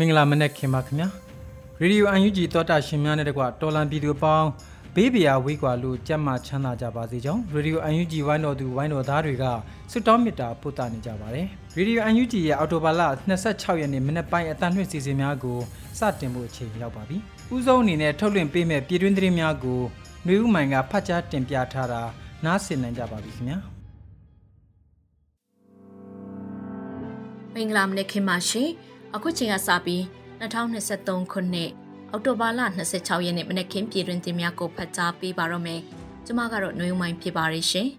မင်္ဂလာမနက်ခင်ပါခင်ဗျာရေဒီယိုအန်ယူဂျီသောတာရှင်များနဲ့တကွတော်လန်ပြည်သူပေါင်းဘေးပရာဝေးကွာလို့ကြက်မှချမ်းသာကြပါစေကြောင်းရေဒီယိုအန်ယူဂျီဝိုင်းတော်သူဝိုင်းတော်သားတွေကဆွတောင်းမေတ္တာပို့သနေကြပါတယ်ရေဒီယိုအန်ယူဂျီရဲ့အော်တိုဘာလ26ရက်နေ့မနက်ပိုင်းအတန်လွှင့်စီစဉ်များကိုစတင်ဖို့အချိန်ရောက်ပါပြီဥဆုံးအနေနဲ့ထုတ်လွှင့်ပေးမဲ့ပြည်တွင်းသတင်းများကိုຫນွေဦးမိုင်ကဖတ်ကြားတင်ပြထားတာနားဆင်နိုင်ကြပါပြီခင်ဗျာမင်္ဂလာမနက်ခင်ပါရှင် အခုချိန်ကစပြီး2023ခုနှစ်အောက်တိုဘာလ26ရက်နေ့မနက်ခင်းပြည်တွင်တင်များကိုဖတ်ကြားပေးပါတော့မယ်။ကျွန်မကတော့နှွေးမိုင်းဖြစ်ပါရရှင်။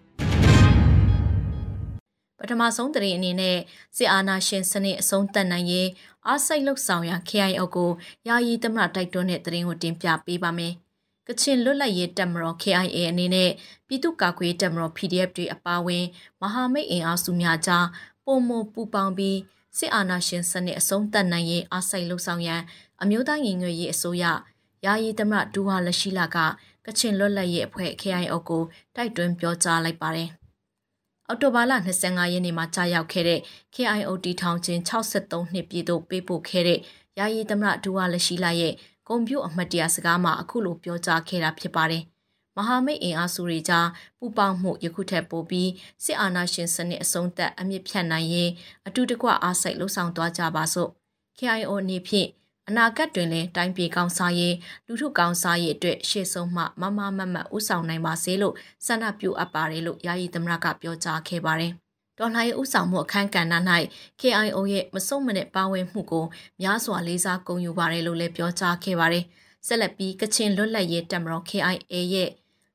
ပထမဆုံးသတင်းအနေနဲ့စစ်အာဏာရှင်စနစ်အဆုံးသတ်နိုင်ရေးအားစိတ်လှုပ်ဆောင်ရာ KIO ကိုယာယီသမရတိုက်တွန်းတဲ့သတင်းကိုတင်ပြပေးပါမယ်။ကချင်လွတ်လပ်ရေးတပ်မတော် KIA အနေနဲ့ပြည်သူ့ကာကွယ်တပ်မတော် PDF တွေအပါအဝင် မဟာမိတ်အင်အားစုများကြားပုံမပူပေါင်းပြီး စစ်အာဏာရှင်စနစ်အဆုံးသတ်နိုင်ရေးအားစိုက်လှုံ့ဆော်ရန်အမျိုးသားညီညွတ်ရေးအစိုးရယာယီသမရဒူဟာလက်ရှိလာကကချင်လွတ်လပ်ရေးအဖွဲ့ KIO ကိုတိုက်တွန်းပြောကြားလိုက်ပါတယ်။အော်တိုဘာလ25ရက်နေ့မှာကြာရောက်ခဲ့တဲ့ KIO တီထောင်ခြင်း63နှစ်ပြည့်သို့ပေးပို့ခဲ့တဲ့ယာယီသမရဒူဟာလက်ရှိလာရဲ့ဂုံပြူအမတ်တရားစကားမှာအခုလိုပြောကြားခဲ့တာဖြစ်ပါတယ်။မ ဟာမိတ်အင်အားစုတွေကြားပူးပေါင်းမှုယခုထက်ပိုပြီးစစ်အာဏာရှင်စနစ်အဆုံးသတ်အမြင့်ဖြတ်နိုင်ရေးအတူတကွအားစိတ်လှုံ့ဆော်သွားကြပါစို့ KIO အနေဖြင့်အနာဂတ်တွင်လည်းတိုင်းပြည်ကောင်းစားရေးလူထုကောင်းစားရေးအတွက်ရှေ့ဆုံးမှမမမမဥဆောင်နိုင်ပါစေလို့ဆန္ဒပြုအပ်ပါတယ်လို့ယာယီသမရကပြောကြားခဲ့ပါတယ်။ဒေါ်လာရဲ့ဥဆောင်မှုအခမ်းကဏ္ဍ၌ KIO ရဲ့မစုံမနဲ့ပါဝင်မှုကိုများစွာလေးစားဂုဏ်ယူပါတယ်လို့လည်းပြောကြားခဲ့ပါတယ်။ဆက်လက်ပြီးကချင်လွတ်လပ်ရေးတပ်မတော် KIA ရဲ့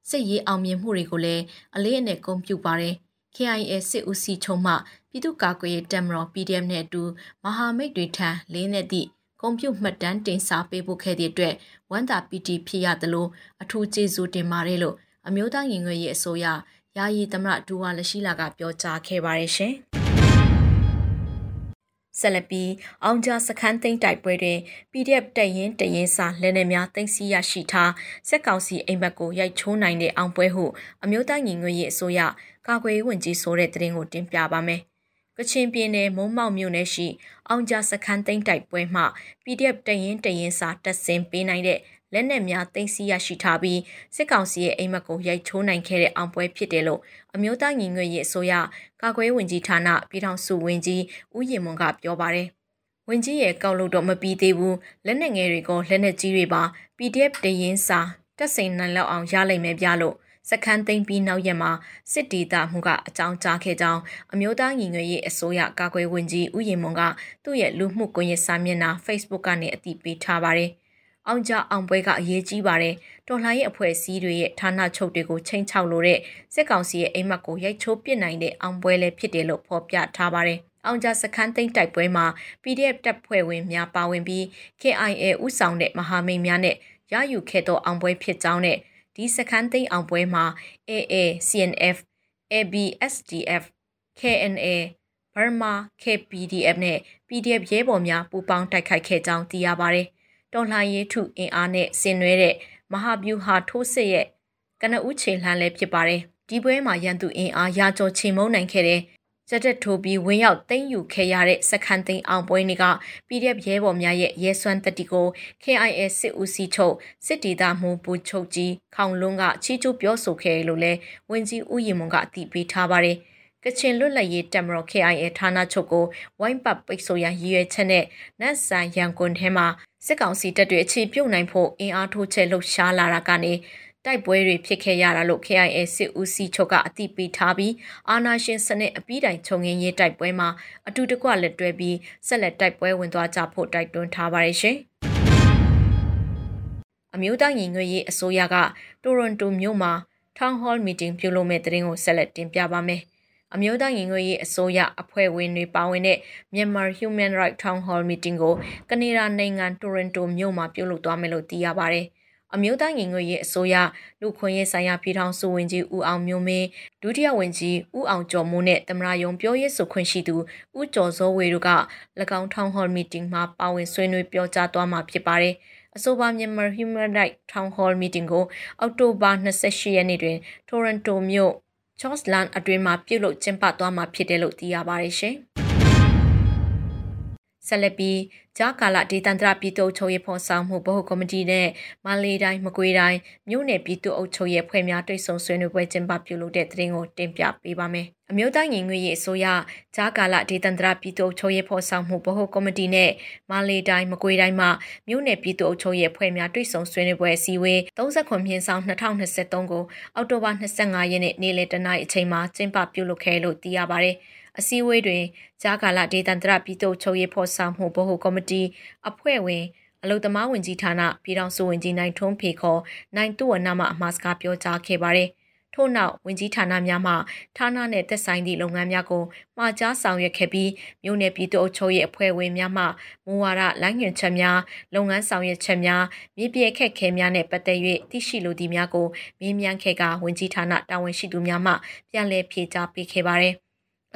စစ်ရေးအောင်မြင်မှုတွေကိုလည်းအလေးအနက်ဂုဏ်ပြုပါတယ်။ KIA စစ်ဦးစီးချုပ်မှပြည်သူ့ကာကွယ်ရေးတပ်မတော် PDF နဲ့အတူမဟာမိတ်တွေထံလေးနဲ့သည့်ဂုဏ်ပြုမှတ်တမ်းတင်စာပေးပို့ခဲ့တဲ့အတွက်ဝမ်းသာပီတီဖြစ်ရသလိုအထူးကျေးဇူးတင်ပါတယ်လို့အမျိုးသားရင်ငွေရေးအစိုးရယာယီသမရဒူဝါလရှိလာကပြောကြားခဲ့ပါတယ်ရှင်။ ဆက်လက်ပြီးအောင်ကြားစခန်းသိမ်းတိုက်ပွဲတွင် PDF တပ်ရင်းတရင်စာလက်နက်များသိမ်းဆည်းရရှိထားစက်ကောင်စီအိမ်ဘက်ကိုရိုက်ချိုးနိုင်တဲ့အောင်ပွဲဟုအမျိုးသားညီညွတ်ရေးအစိုးရကာကွယ်ရေးဝန်ကြီးဆိုတဲ့သတင်းကိုတင်ပြပါမယ်။ကချင်ပြည်နယ်မုံမောက်မြို့နယ်ရှိအောင်ကြားစခန်းသိမ်းတိုက်ပွဲမှ PDF တရင်တရင်စာတက်ဆင်ပေးနိုင်တဲ့ လက်နက်များသိမ်းဆည်းရရှိထားပြီးစစ်ကောင်စီရဲ့အိမ်မက်ကိုရိုက်ချိုးနိုင်ခဲ့တဲ့အောင်ပွဲဖြစ်တယ်လို့အမျိုးသားညီညွတ်ရေးအစိုးရကာကွယ်ဝင်ကြီးဌာနပြည်ထောင်စုဝင်ကြီးဦးရင်မွန်ကပြောပါတယ်။ဝင်ကြီးရဲ့ကောက်လို့တော့မပြီးသေးဘူးလက်နက်ငယ်တွေကလက်နက်ကြီးတွေပါ PDF တရင်စာတက်စိန်နိုင်လောက်အောင်ရလိမ့်မယ်ပြလို့စခန်းသိမ်းပြီးနောက်ရက်မှာစစ်တီတာမှုကအကြောင်းကြားခဲ့ကြောင်းအမျိုးသားညီညွတ်ရေးအစိုးရကာကွယ်ဝင်ကြီးဦးရင်မွန်ကသူ့ရဲ့လူမှုကွန်ရက်စာမျက်နှာ Facebook ကနေအတည်ပြုထားပါတယ်။ အောင်ကြအောင်ပွဲကအရေးကြီးပါတယ်။တော်လှန်ရေးအဖွဲ့အစည်းတွေရဲ့ဌာနချုပ်တွေကိုချိန်ချောက်လို့တဲ့စစ်ကောင်စီရဲ့အိမ်မက်ကိုရိုက်ချိုးပစ်နိုင်တဲ့အောင်ပွဲလည်းဖြစ်တယ်လို့ဖော်ပြထားပါတယ်။အောင်ကြစခန်းသိမ်းတိုက်ပွဲမှာ PDF တပ်ဖွဲ့ဝင်များပါဝင်ပြီး KIA ဥဆောင်တဲ့မဟာမိတ်များနဲ့ရယူခဲ့သောအောင်ပွဲဖြစ်ကြောင်းနဲ့ဒီစခန်းသိမ်းအောင်ပွဲမှာ AA CNF ABSDF KNA Burma KPDF နဲ့ PDF ရဲဘော်များပူးပေါင်းတိုက်ခိုက်ခဲ့ကြောင်းသိရပါတယ် တော်လှန်ရေးထုအင်အားနဲ့ဆင်နွှဲတဲ့မဟာဗျူဟာထိုးစစ်ရဲ့ကနဦးခြေလှမ်းလည်းဖြစ်ပါတယ်။ဒီပွဲမှာရန်သူအင်အားရာကျော်ချိန်မုံနိုင်ခဲ့တဲ့စက်တက်ထိုးပြီးဝင်းရောက်သိမ်းယူခဲ့ရတဲ့စခန်းသိမ်းအောင်ပွဲတွေက PDF ရဲဘော်များရဲ့ရဲစွမ်းတတိကို KIA စစ်ဦးစီးချုပ်စစ်တီသားမှုပူချုပ်ကြီးခေါင်လွန်းကချီးကျူးပြောဆိုခဲ့လို့လဲဝင်းကြီးဦးရင်မွန်ကအတည်ပြုထားပါတယ်။ ကချင်လွတ်လပ်ရေးတပ်မတော် KIA ဌာနချုပ်ကိုဝိုင်းပတ်ပိတ်ဆို့ရန်ရည်ရွယ်ချက်နဲ့နတ်ဆန်ရန်ကုန်ထဲမှာစစ်ကောင်စီတပ်တွေအခြေပြုတ်နိုင်ဖို့အင်အားထိုးချဲလှုပ်ရှားလာတာကနေတိုက်ပွဲတွေဖြစ်ခဲ့ရတာလို့ KIA စစ်ဦးစီးချုပ်ကအသိပေးထားပြီးအာနာရှင်စနစ်အပြီးတိုင်ခြုံငင်းရေးတိုက်ပွဲမှာအတူတကွလက်တွဲပြီးဆက်လက်တိုက်ပွဲဝင်သွားကြဖို့တိုက်တွန်းထားပါတယ်ရှင်။အမျိုးသားညီညွတ်ရေးအစိုးရကတိုရွန်တိုမြို့မှာ Town Hall Meeting ပြုလုပ်မဲ့တဲ့တင်ကိုဆက်လက်တင်ပြပါမယ်။ အမျိုးသားညီညွတ်ရေးအစိုးရအဖွဲ့ဝင်တွေပါဝင်တဲ့ Myanmar Human Rights Town Hall Meeting ကိုကနေဒါနိုင်ငံတိုရွန်တိုမြို့မှာပြုလုပ်သွားမယ်လို့သိရပါတယ်။အမျိုးသားညီညွတ်ရေးအစိုးရလူခွင့်ရေးဆိုင်ရာပြည်ထောင်စုဝန်ကြီးဦးအောင်မျိုးမင်းဒုတိယဝန်ကြီးဦးအောင်ကျော်မိုးနဲ့သမရယုံပြောရေးဆိုခွင့်ရှိသူဦးကျော်စောဝေတို့က၎င်း Town Hall Meeting မှာပါဝင်ဆွေးနွေးပြောကြားသွားမှာဖြစ်ပါတယ်။အဆိုပါမြန်မာ Human Rights Town Hall Meeting ကိုအောက်တိုဘာ28ရက်နေ့တွင် Toronto မြို့ Charles Land အတွင်းမှာပြုလုပ်ကျင်းပသွားမှာဖြစ်တယ်လို့သိရပါတယ်ရှင်။ ဆက်လက်ပြီးဂျာကာလာဒေသန္တရပြည်သူ့အချုပ်ရေးဖော်ဆောင်မှုဗဟိုကော်မတီနဲ့မန္တလေးတိုင်းမကွေးတိုင်းမြို့နယ်ပြည်သူ့အုပ်ချုပ်ရေးဖွဲ့များတွေ့ဆုံဆွေးနွေးပွဲကျင်းပပြုလုပ်တဲ့သတင်းကိုတင်ပြပေးပါမယ်။အမျိုးသားညီညွတ်ရေးအစိုးရဂျာကာလာဒေသန္တရပြည်သူ့အုပ်ချုပ်ရေးဖော်ဆောင်မှုဗဟိုကော်မတီနဲ့မန္တလေးတိုင်းမကွေးတိုင်းမှာမြို့နယ်ပြည်သူ့အုပ်ချုပ်ရေးဖွဲ့များတွေ့ဆုံဆွေးနွေးပွဲအစည်းအဝေး39မြင်းဆောင်2023ကိုအောက်တိုဘာ25ရက်နေ့နေ့လယ်တနာရီအချိန်မှာကျင်းပပြုလုပ်ခဲ့လို့သိရပါတယ်။ အစည်းအဝေးတွင်ကြားကာလဒေသန္တရပြည်သူ့ချုပ်ရေးဖော်ဆောင်မှုဗဟိုကော်မတီအဖွဲ့ဝင်အလုသမားဝင်ကြီးဌာနပြည်ထောင်စုဝင်ကြီးနိုင်ထွန်းဖေခေါ်နိုင်သူ့ဝနမှအမှားစကားပြောကြားခဲ့ပါတယ်။ထို့နောက်ဝင်ကြီးဌာနများမှဌာနနှင့်သက်ဆိုင်သည့်လုပ်ငန်းများကိုမှာကြားဆောင်ရွက်ခဲ့ပြီးမြို့နယ်ပြည်သူ့အုပ်ချုပ်ရေးအဖွဲ့ဝင်များမှမူဝါဒလိုင်းညွှန်ချက်များလုပ်ငန်းဆောင်ရွက်ချက်များမြေပြည့်ခက်ခဲများနှင့်ပတ်သက်၍သိရှိလိုသည့်များကိုမေးမြန်းခဲ့ကဝင်ကြီးဌာနတာဝန်ရှိသူများမှပြန်လည်ဖြေကြားပေးခဲ့ပါသည်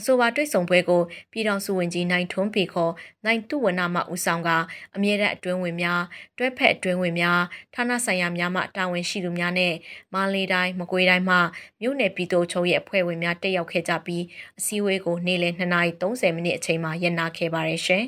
အဆိုပါတွေ့ဆုံပွဲကိုပြည်ထောင်စုဝန်ကြီးနိုင်ထွန်းပေခေါ်နိုင်တုဝနမှဦးဆောင်ကအမြဲတမ်းအတွင်းဝင်များတွဲဖက်အတွင်းဝင်များဌာနဆိုင်ရာများမှတာဝန်ရှိသူများနဲ့မန္တလေးတိုင်းမကွေးတိုင်းမှမြို့နယ်ပြည်သူ့ချုပ်ရဲ့အဖွဲ့ဝင်များတက်ရောက်ခဲ့ကြပြီးအစည်းအဝေးကိုနေ့လယ်2:30မိနစ်အချိန်မှာရပ်နာခဲ့ပါတယ်ရှင်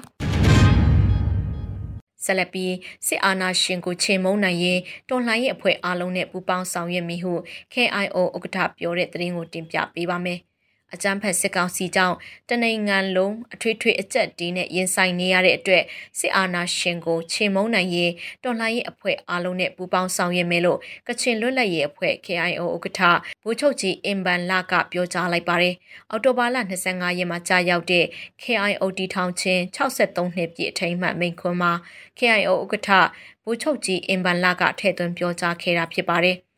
ဆက်လက်ပြီးစစ်အာဏာရှင်ကိုချိန်မုံနိုင်ရင်တော်လှန်ရေးအဖွဲ့အားလုံးနဲ့ပူးပေါင်းဆောင်ရွက်မိဟု KIO ဥက္ကဋ္ဌပြောတဲ့သတင်းကိုတင်ပြပေးပါမယ်။ အကြမ်းဖက်စစ်ကောင်စီကြောင့်တနိုင်ငံလုံးအထွေထွေအကျက်တီးနဲ့ရင်ဆိုင်နေရတဲ့အတွက်စစ်အာဏာရှင်ကိုချေမုန်းနိုင်ရေးတော်လှန်ရေးအဖွဲ့အားလုံးနဲ့ပူးပေါင်းဆောင်ရွက်မယ်လို့ကချင်လွတ်လပ်ရေးအဖွဲ့ KIO ဥက္ကဋ္ဌဗိုလ်ချုပ်ကြီးအင်ဘန်လာကပြောကြားလိုက်ပါတယ်။အော်တိုဘာလ25ရက်မှာကြာရောက်တဲ့ KIO တီထောင်ချင်း63နှစ်ပြည့်အထိမ်းအမှတ်မိန့်ခွန်းမှာ KIO ဥက္ကဋ္ဌဗိုလ်ချုပ်ကြီးအင်ဘန်လာကထည့်သွင်းပြောကြားခဲ့တာဖြစ်ပါတယ်။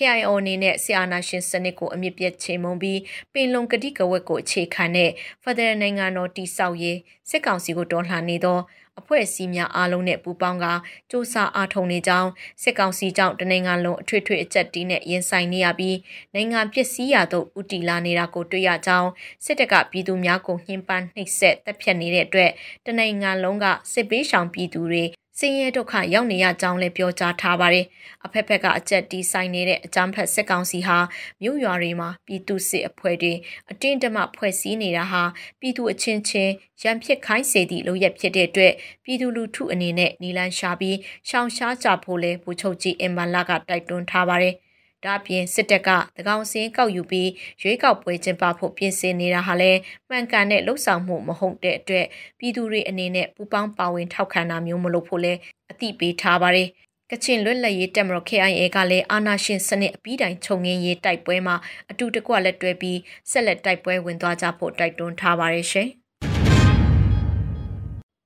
KIO အနေနဲ့ဆီအာနာရှင်စနစ်ကိုအမြင့်ပြတ်ချိန်မုံပြီးပင်လုံကတိကဝတ်ကိုအခြေခံတဲ့ဖက်ဒရယ်နိုင်ငံတော်တည်ဆောက်ရေးစစ်ကောင်စီကိုတော်လှန်နေသောအဖွဲ့အစည်းများအားလုံးနဲ့ပူးပေါင်းကစ조사အားထုတ်နေကြောင်းစစ်ကောင်စီကြောင့်တနိုင်ငံလုံးအထွေထွေအကြက်တီးနဲ့ရင်ဆိုင်နေရပြီးနိုင်ငံပစ္စည်းရသို့ဥတီလာနေတာကိုတွေ့ရကြောင်းစစ်တပ်ကပြည်သူများကိုနှိမ်ပန်းနှိပ်စက်တပ်ဖြတ်နေတဲ့အတွက်တနိုင်ငံလုံးကစစ်ပေးရှောင်ပြည်သူတွေ ဆင်းရဲဒုက္ခရောက်နေရကြောင်းလည်းပြောကြားထားပါတယ်။အဖက်ဖက်ကအကြက်တီးဆိုင်နေတဲ့အကြမ်းဖက်စစ်ကောင်စီဟာမြို့ရွာတွေမှာပြည်သူစစ်အဖွဲ့တွေအတင်းတမဖွဲ့စည်းနေတာဟာပြည်သူအချင်းချင်းရန်ဖြစ်ခိုင်းစေသည့်လုပ်ရက်ဖြစ်တဲ့အတွက်ပြည်သူလူထုအနေနဲ့နီလန်ရှာပြီးရှောင်ရှားကြဖို့လဲဗိုလ်ချုပ်ကြီးအင်မန်လာကတိုက်တွန်းထားပါတယ်။ ဒါအပြင်စစ်တပ်ကတကောင်စင်းကောက်ယူပြီးရွေးကောက်ပွဲကျင်းပဖို့ပြင်ဆင်နေတာဟာလည်းမှန်ကန်တဲ့လှုပ်ဆောင်မှုမဟုတ်တဲ့အတွက်ပြည်သူတွေအနေနဲ့ပူပေါင်းပါဝင်ထောက်ခံတာမျိုးမလုပ်ဖို့လဲအသိပေးထားပါတယ်ကချင်လွတ်လပ်ရေးတပ်မတော် KIA ကလည်းအာနာရှင်စနစ်အပြီးတိုင်ခြုံငင်းရေးတိုက်ပွဲမှာအတူတကွလက်တွဲပြီးဆက်လက်တိုက်ပွဲဝင်သွားကြဖို့တိုက်တွန်းထားပါတယ်ရှင်။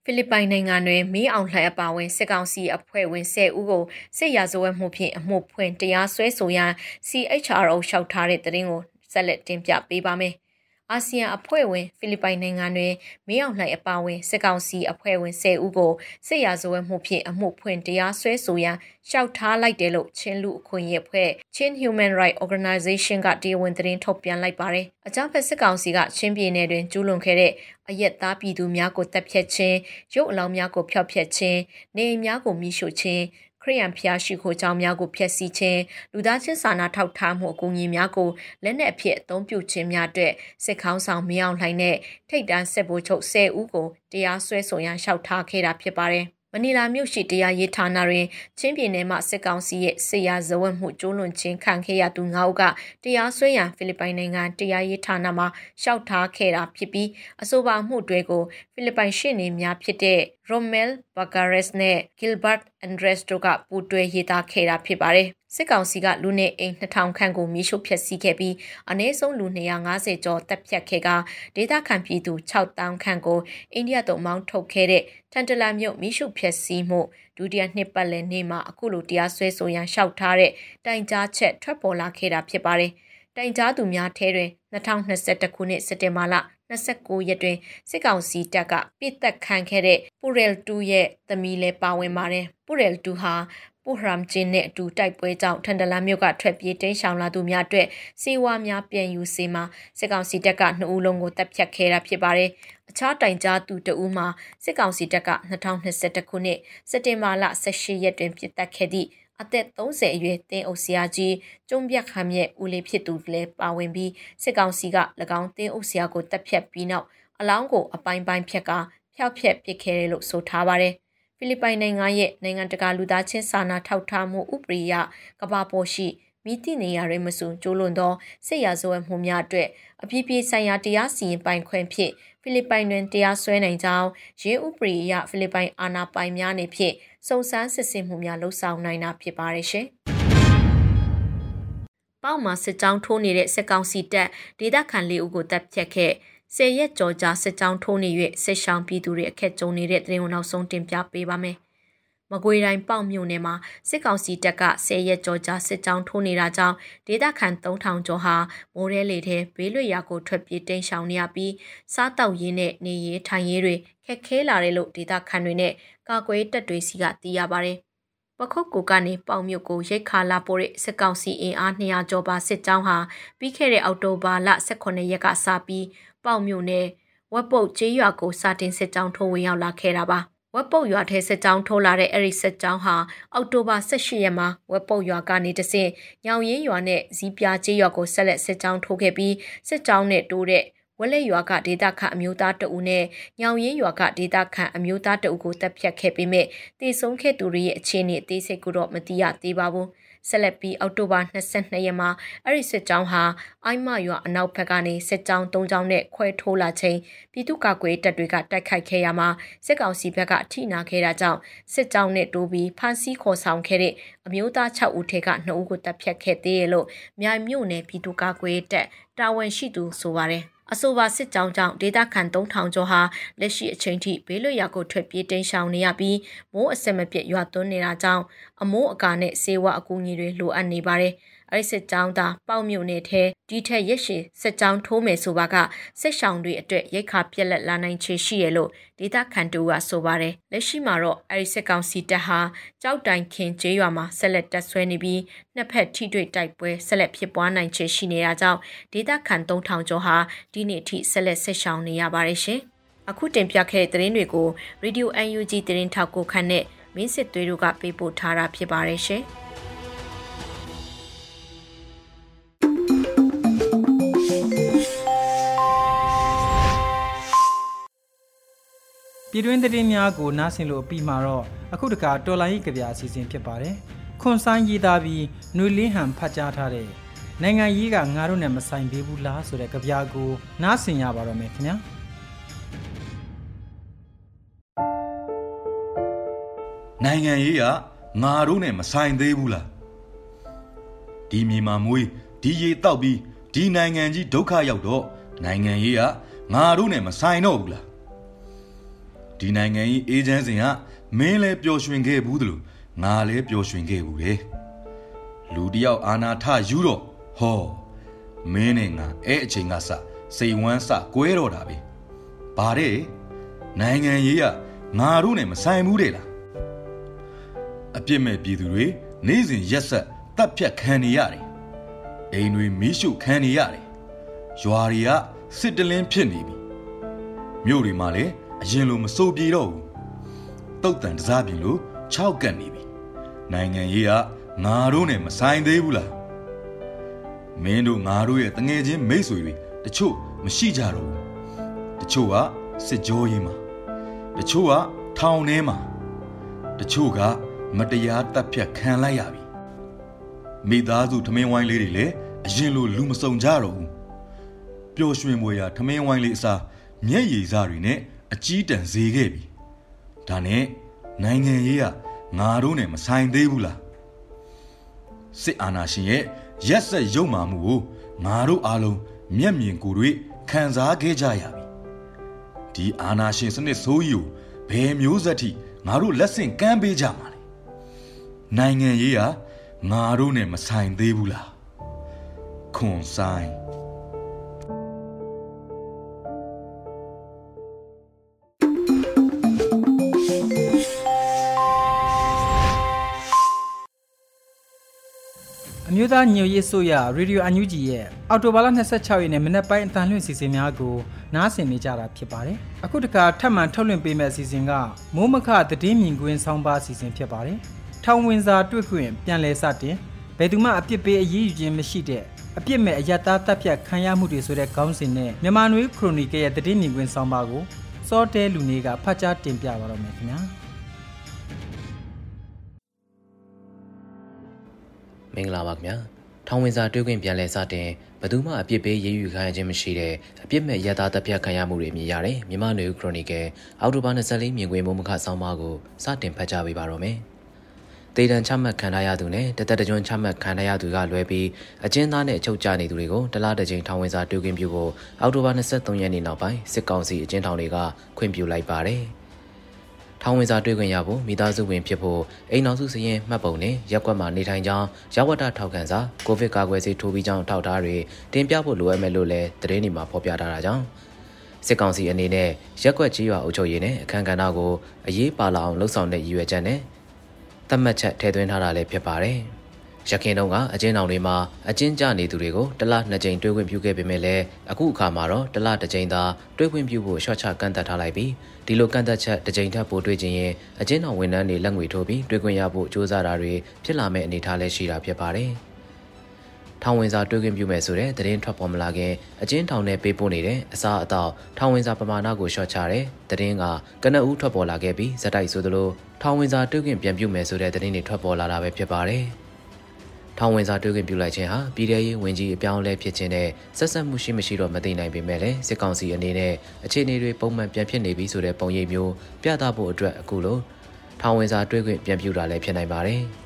ဖိလစ်ပိုင်နိုင်ငံတွင်မီးအောင်လှိုင်အပါဝင်စစ်ကောင်စီအဖွဲ့ဝင်10ဦးကိုစစ်ရာဇဝတ်မှုဖြင့်အမှုဖွင့်တရားစွဲဆိုရန် CHRO လျှောက်ထားတဲ့သတင်းကိုဆက်လက်တင်ပြပေးပါမယ် အာဆီယံအဖွဲ့ဝင်ဖိလစ်ပိုင်နိုင်ငံတွင်မင်းအောင်လှိုင်အပါဝင်စစ်ကောင်စီအဖွဲ့ဝင်10ဦးကိုစစ်ရာဇဝတ်မှုဖြင့်အမှုဖွင့်တရားစွဲဆိုရန်ရှောက်ထားလိုက်တယ်လို့ချင်းလူအခွင့်အရေးအဖွဲ့ Chin Human Rights Organization ကတရားဝင်သတင်းထုတ်ပြန်လိုက်ပါတယ်။အကြမ်းဖက်စစ်ကောင်စီကချင်းပြည်နယ်တွင်ကျူးလွန်ခဲ့တဲ့အရက်သားပြည်သူများကိုတပ်ဖြတ်ခြင်းရုပ်အလောင်းများကိုဖျောက်ဖျက်ခြင်းနေအိမ်များကိုမိရှို့ခြင်း ခရိယံဖျားရှိခိုးကြောင်းများကိုဖျက်ဆီးခြင်းလူသားချင်းစာနာထောက်ထားမှုအကူအညီများကိုလက်နက်အဖြစ်အသုံးပြုခြင်းများအတွက်စစ်ခေါင်းဆောင်မင်းအောင်လှိုင်နဲ့ထိတ်တန်းစစ်ဗိုလ်ချုပ်10ဦးကိုတရားစွဲဆိုရန်လျှောက်ထားခဲ့တာဖြစ်ပါတယ်။ မမနီလာမြို့ရှိတရားရေးဌာနတွင်ချင်းပြည်နယ်မှစစ်ကောင်စီရဲ့ဆေးရဇဝတ်မှုကျူးလွန်ခြင်းခံခဲ့ရသူ၅ဦးကတရားစွဲရန်ဖိလစ်ပိုင်နိုင်ငံတရားရေးဌာနမှလျှောက်ထားခဲ့တာဖြစ်ပြီးအဆိုပါမှုတွေကိုဖိလစ်ပိုင်ရှေ့နေများဖြစ်တဲ့ Romel Bagares နဲ့ Gilbert Andres တို့ကပူးတွဲရေးသားခဲ့တာဖြစ်ပါတယ်။ စစ်ကောင်စီကလူနေအိမ်2000ခန့်ကိုမီးရှို့ဖျက်ဆီးခဲ့ပြီးအနည်းဆုံးလူ250ကျော်တပ်ဖြတ်ခဲ့ကဒေသခံပြည်သူ6000ခန့်ကိုအိန္ဒိယသို့မောင်းထုတ်ခဲ့တဲ့ထန်တလာမြို့မီးရှို့ဖျက်ဆီးမှုဒုတိယနှစ်ပတ်လည်နေ့မှာအခုလိုတရားစွဲဆိုရန်လျှောက်ထားတဲ့တိုင်ကြားချက်ထွက်ပေါ်လာခဲ့တာဖြစ်ပါတယ်။တိုင်ကြားသူများထဲတွင်2021ခုနှစ်စက်တင်ဘာလ29ရက်တွင်စစ်ကောင်စီတပ်ကပြစ်တက်ခံခဲ့တဲ့ပူရယ်2ရဲ့သမီးလည်းပါဝင်ပါတယ်။ပူရယ်2ဟာ ပူဟရမ်ဂျင်းနဲ့အတူတိုက်ပွဲကြောင့်ထန်တလန်မြို့ကထွက်ပြေးတိမ်းရှောင်လာသူများအတွက်စေဝါများပြန်ယူစေမှာစစ်ကောင်စီတပ်ကနှစ်ဦးလုံးကိုတပ်ဖြတ်ခဲ့တာဖြစ်ပါတယ်။အခြားတိုင်ကြားသူတဦးမှာစစ်ကောင်စီတပ်က2021ခုနှစ်စက်တင်ဘာလ18ရက်တွင်ပြစ်တက်ခဲ့သည့်အသက်30အရွယ်တင်းအုပ်ဆရာကြီးကျုံပြက်ခမ်းရဲ့ဦးလေးဖြစ်သူလည်းပါဝင်ပြီးစစ်ကောင်စီက၎င်းတင်းအုပ်ဆရာကိုတပ်ဖြတ်ပြီးနောက်အလောင်းကိုအပိုင်းပိုင်းဖြတ်ကာဖျောက်ဖျက်ပစ်ခဲ့တယ်လို့ဆိုထားပါတယ်။ ဖိလစ်ပိုင်နိုင်ငံရဲ့နိုင်ငံတကာလူသားချင်းစာနာထောက်ထားမှုဥပဒေအရကမ္ဘာပေါ်ရှိမိတိနေရရဲမစုံကျိုးလွန်သောစစ်ရာဇဝတ်မှုများအတွက်အပြည့်ပြည့်ဆိုင်ရာတရားစီရင်ပိုင်ခွင့်ဖြင့်ဖိလစ်ပိုင်တွင်တရားစွဲနိုင်ကြောင်းရင်းဥပဒေအရဖိလစ်ပိုင်အာဏာပိုင်များနေဖြင့်စုံစမ်းစစ်ဆေးမှုများလှုပ်ဆောင်နိုင်တာဖြစ်ပါတယ်ရှင်။ပေါ့မှာစစ်ကြောင်းထိုးနေတဲ့စစ်ကောင်စီတပ်ဒေသခံလေးဦးကိုတပ်ဖြတ်ခဲ့ ဆယ်ရက်ကြော်ကြာစစ်ကြောင်းထိုးနေ၍စစ်ရှောင်းပြည်သူတွေအခက်ကြုံနေတဲ့တဲ့ရင်နောက်ဆုံးတင်ပြပေးပါမယ်။မကွေတိုင်းပေါ့မြို့နယ်မှာစစ်ကောင်စီတပ်ကဆယ်ရက်ကြော်ကြာစစ်ကြောင်းထိုးနေတာကြောင့်ဒေသခံ3000ကျော်ဟာမိုးရဲလေထဲဘေးလွတ်ရာကိုထွက်ပြေးတိမ်းရှောင်နေရပြီးစားတောက်ရင်းနဲ့နေရေးထိုင်ရေးတွေခက်ခဲလာတယ်လို့ဒေသခံတွေနဲ့ကာကွယ်တပ်တွေစီကသိရပါတယ်။ပခုတ်ကိုကနေပေါင်မြုပ်ကိုရိတ်ခါလာပို့တဲ့စစ်ကောင်စီအင်အား200ကျော်ပါစစ်ကြောင်းဟာပြီးခဲ့တဲ့အောက်တိုဘာလ18ရက်ကစပြီး ပေါင်မြုပ်နဲ့ဝက်ပုတ်ကျေးရွာကိုစာတင်စစ်ကြောင်းထိုးဝင်ရောက်လာခဲ့တာပါ။ဝက်ပုတ်ရွာထဲစစ်ကြောင်းထိုးလာတဲ့အဲ့ဒီစစ်ကြောင်းဟာအောက်တိုဘာ18ရက်မှာဝက်ပုတ်ရွာကနေတဆင့်ညောင်ရင်းရွာနဲ့ဇီးပြားကျေးရွာကိုဆက်လက်စစ်ကြောင်းထိုးခဲ့ပြီးစစ်ကြောင်းနဲ့တိုးတဲ့ဝက်လက်ရွာကဒေတာခန့်အမျိုးသားတအူနဲ့ညောင်ရင်းရွာကဒေတာခန့်အမျိုးသားတအူကိုတပ်ဖြတ်ခဲ့ပေမဲ့တည်ဆုံးခဲ့သူတွေရဲ့အခြေအနေအသေးစိတ်ကိုတော့မသိရသေးပါဘူး ဆက်လက်ပြီးအောက်တိုဘာ22ရက်မှာအဲ့ဒီစစ်ကြောင်းဟာအိုင်းမရွာအနောက်ဘက်ကနေစစ်ကြောင်း၃ကြောင်းနဲ့ခွဲထိုးလာချိန်ပြည်သူ့ကာကွယ်တပ်တွေကတိုက်ခိုက်ခဲ့ရမှာစစ်ကောင်စီဘက်ကအထိနာခဲ့တာကြောင့်စစ်ကြောင်းနဲ့တိုးပြီးဖမ်းဆီးခေါ်ဆောင်ခဲ့တဲ့အမျိုးသား6ဦးထဲက2ဦးကိုတပ်ဖြတ်ခဲ့သေးရလို့မြိုင်မြို့နယ်ပြည်သူ့ကာကွယ်တပ်တာဝန်ရှိသူဆိုပါတယ် အဆိုပါစစ်ကြောင်းကြောင့်ဒေသခံ3000ကျော်ဟာလက်ရှိအချိန်ထိဘေးလွတ်ရာကိုထွက်ပြေးတိမ်းရှောင်နေရပြီးမိုးအဆက်မပြတ်ရွာသွန်းနေတာကြောင့်အမိုးအကာနဲ့စေဝါအကူအညီတွေလိုအပ်နေပါတယ်။ အဲ့စစ်ကြောင်းသားပေါက်မြုံနေထဲဒီထက်ရက်ရှည်စစ်ကြောင်းထိုးမယ်ဆိုပါကစစ်ဆောင်တွေအတွက်ရိတ်ခါပြက်လက်လာနိုင်ချေရှိရလို့ဒေသခံတူကဆိုပါတယ်လက်ရှိမှာတော့အဲ့ဒီစစ်ကောင်စီတပ်ဟာကြောက်တိုင်ခင်ကျေးရွာမှာဆက်လက်တက်ဆွဲနေပြီးနှစ်ဖက်ထိတွေ့တိုက်ပွဲဆက်လက်ဖြစ်ပွားနိုင်ချေရှိနေတာကြောင့်ဒေသခံ3000ကျော်ဟာဒီနေ့အထိဆက်လက်ဆက်ဆောင်နေရပါတယ်ရှင်အခုတင်ပြခဲ့တဲ့သတင်းတွေကို Radio UNG သတင်းထောက်ကိုခန့်နဲ့မင်းစစ်သွေးတို့ကပေးပို့ထားတာဖြစ်ပါတယ်ရှင်။ ပြည်တွင်းသတင်းများကိုနားဆင်လို့ပြီးမှာတော့အခုတခါတော်လိုင်းကြီးကြပြအစီအစဉ်ဖြစ်ပါတယ်။ခွန်ဆိုင်ရေးသားပြီးနွေလင်းဟန်ဖတ်ကြားထားတဲ့နိုင်ငံရေးကငါတို့နဲ့မဆိုင်သေးဘူးလားဆိုတဲ့ကြပြကိုနားဆင်ရပါတော့မယ်ခင်ဗျာ။နိုင်ငံရေးကငါတို့နဲ့မဆိုင်သေးဘူးလား။ဒီမြေမှာမွေးဒီရေတောက်ပြီးဒီနိုင်ငံကြီးဒုက္ခရောက်တော့နိုင်ငံရေးကငါတို့နဲ့မဆိုင်တော့ဘူးလား ဒီနိုင်ငံကြီးအေဂျင့်စင်ကမင်းလည်းပျော်ရွှင်ခဲ့ဘူးသလိုငါလည်းပျော်ရွှင်ခဲ့ဘူးလေလူတယောက်အာနာထယူတော့ဟောမင်းနဲ့ငါအဲ့အချိန်ကစစိတ်ဝမ်းစကွဲတော့တာပဲဘာတဲ့နိုင်ငံရေးကငါတို့နဲ့မဆိုင်ဘူးတဲ့လားအပြစ်မဲ့ပြည်သူတွေနေ့စဉ်ရက်ဆက်တပ်ဖြတ်ခံနေရတယ်အိမ်တွေမီးရှို့ခံနေရတယ်ရွာတွေကစစ်တလင်းဖြစ်နေပြီမြို့တွေမှာလည်း အရင်လိုမစိုးပြေတော့ဘူးတုတ်တန်တစားပြင်လို့6ကတ်နေပြီနိုင်ငံရေးကငါတို့နဲ့မဆိုင်သေးဘူးလားမင်းတို့ငါတို့ရဲ့တငယ်ချင်းမိတ်ဆွေတွေတချို့မရှိကြတော့ဘူးတချို့ကစစ်ကြောရေးမှာတချို့ကထောင်ထဲမှာတချို့ကမတရားတပ်ဖြတ်ခံလိုက်ရပြီမိသားစုထမင်းဝိုင်းလေးတွေလည်းအရင်လိုလူမစုံကြတော့ဘူးပျော်ရွှင်မွေရာထမင်းဝိုင်းလေးအစားမျက်ရည်စားတွေနဲ့ အကြီးတန်းဈေးခဲ့ပြီဒါနဲ့နိုင်ငံရေးကငါတို့နဲ့မဆိုင်သေးဘူးလားစစ်အာဏာရှင်ရဲ့ရက်ဆက်ရုံမာမှုကိုငါတို့အားလုံးမျက်မြင်ကိုယ်တွေ့ခံစားခဲ့ကြရပြီဒီအာဏာရှင်စနစ်ဆိုးကြီးကိုဘယ်မျိုးဆက်ထိငါတို့လက်ဆင့်ကမ်းပေးကြမှာလဲနိုင်ငံရေးဟာငါတို့နဲ့မဆိုင်သေးဘူးလားခွန်ဆိုင် မျိုးသားညွရေးဆိုရရေဒီယိုအန်ယူဂျီရဲ့အော်တိုဘာလ26ရက်နေ့မနက်ပိုင်းအတန်လွင့်စီစဉ်များကိုနားဆင်နေကြတာဖြစ်ပါတယ်။အခုတခါထပ်မံထုတ်လွှင့်ပေးမယ့်အစီအစဉ်ကမိုးမခသတင်းမြင်ကွင်းဆောင်းပါအစီအစဉ်ဖြစ်ပါတယ်။ထောင်ဝင်စာတွေ့ခွင့်ပြန်လည်စတင်ဘယ်သူမှအပြစ်ပေးအရေးယူခြင်းမရှိတဲ့အပြစ်မဲ့အယက်သားတပ်ဖြတ်ခံရမှုတွေဆိုတဲ့ခေါင်းစဉ်နဲ့မြန်မာနွေခရိုနီကယ်ရဲ့သတင်းမြင်ကွင်းဆောင်းပါကိုစောတဲလူနေကဖတ်ကြားတင်ပြပါတော့မယ်ခင်ဗျာ။ မင်္ဂလာပါခင်ဗျာထောင်ဝင်စာတွေ့ခွင့်ပြန်လဲစတင်ဘယ်သူမှအပြစ်ပေးရေးယူခံရခြင်းမရှိတဲ့အပြစ်မဲ့ရတာတပ်ဖြတ်ခံရမှုတွေမြင်ရတဲ့မြန်မာနွေခရိုနီကယ်အောက်တိုဘာ24မြင်ကွင်းမုံမခဆောင်းပါးကိုစတင်ဖတ်ကြားပေးပါတော့မယ်တေတံချမှတ်ခံရသူနဲ့တသက်တကြွချမှတ်ခံရသူကလွဲပြီးအကျဉ်းသားနဲ့အချုပ်ကျနေသူတွေကိုတလားတစ်ကြိမ်ထောင်ဝင်စာတွေ့ခွင့်ပြုဖို့အောက်တိုဘာ23ရက်နေ့နောက်ပိုင်းစစ်ကောင်စီအကျဉ်းထောင်တွေကခွင့်ပြုလိုက်ပါတယ်။ ထောင်ဝင်စာတွေ့ခွင့်ရဖို့မိသားစုဝင်ဖြစ်ဖို့အိမ်နောက်စုစရင်မှတ်ပုံနဲ့ရက်ကွက်မှာနေထိုင်ကြောင်းရဝတ္တထောက်ခံစာကိုဗစ်ကာကွယ်ဆေးထိုးပြီးကြောင်းထောက်ထားတွေတင်ပြဖို့လိုအပ်မယ်လို့လည်းသတင်းတွေမှာဖော်ပြထားတာကြောင့်စစ်ကောင်စီအနေနဲ့ရက်ကွက်ကြီးရွာအုပ်ချုပ်ရေးနဲ့အခမ်းကဏ္ဍကိုအရေးပါလာအောင်လှုံ့ဆော်တဲ့ရည်ရွယ်ချက်နဲ့သတ်မှတ်ချက်ထည့်သွင်းထားတာလည်းဖြစ်ပါတယ်။ ရခင်တုန်းကအကျဉ်းထောင်တွေမှာအကျဉ်းကျနေသူတွေကိုတစ်လနှစ်ကြိမ်တွေးခွင့်ပြုခဲ့ပေမဲ့လည်းအခုအခါမှာတော့တစ်လတစ်ကြိမ်သာတွေးခွင့်ပြုဖို့ရှော့ချကန့်သက်ထားလိုက်ပြီးဒီလိုကန့်သက်ချက်တစ်ကြိမ်ထပ်ပိုတွေးခြင်းရင်အကျဉ်းထောင်ဝန်ထမ်းတွေလက်ငွေထိုးပြီးတွေးခွင့်ရဖို့ကြိုးစားတာတွေဖြစ်လာမယ့်အနေအထားလည်းရှိတာဖြစ်ပါတယ်။ထောင်ဝင်စာတွေးခွင့်ပြုမယ်ဆိုတဲ့သတင်းထွက်ပေါ်မလာခင်အကျဉ်းထောင်နဲ့ပေးပို့နေတဲ့အစားအသောက်ထောင်ဝင်စာပမာဏကိုရှော့ချတဲ့သတင်းကကနအူးထွက်ပေါ်လာခဲ့ပြီးဇက်တိုက်ဆိုသလိုထောင်ဝင်စာတွေးခွင့်ပြန်ပြုမယ်ဆိုတဲ့သတင်းတွေထွက်ပေါ်လာတာပဲဖြစ်ပါတယ်။ ထောင်ဝင်စာတွေ့ခွင့်ပြုလိုက်ခြင်းဟာပြည်ထရေးဝင်ကြီးအပြောင်းအလဲဖြစ်ခြင်းနဲ့ဆက်ဆက်မှုရှိမရှိတော့မသိနိုင်ပေမဲ့လည်းစစ်ကောင်စီအနေနဲ့အခြေအနေတွေပုံမှန်ပြန်ဖြစ်နေပြီဆိုတဲ့ပုံရိပ်မျိုးပြသဖို့အတွက်အခုလိုထောင်ဝင်စာတွေ့ခွင့်ပြန်ပြုတာလည်းဖြစ်နိုင်ပါတယ်။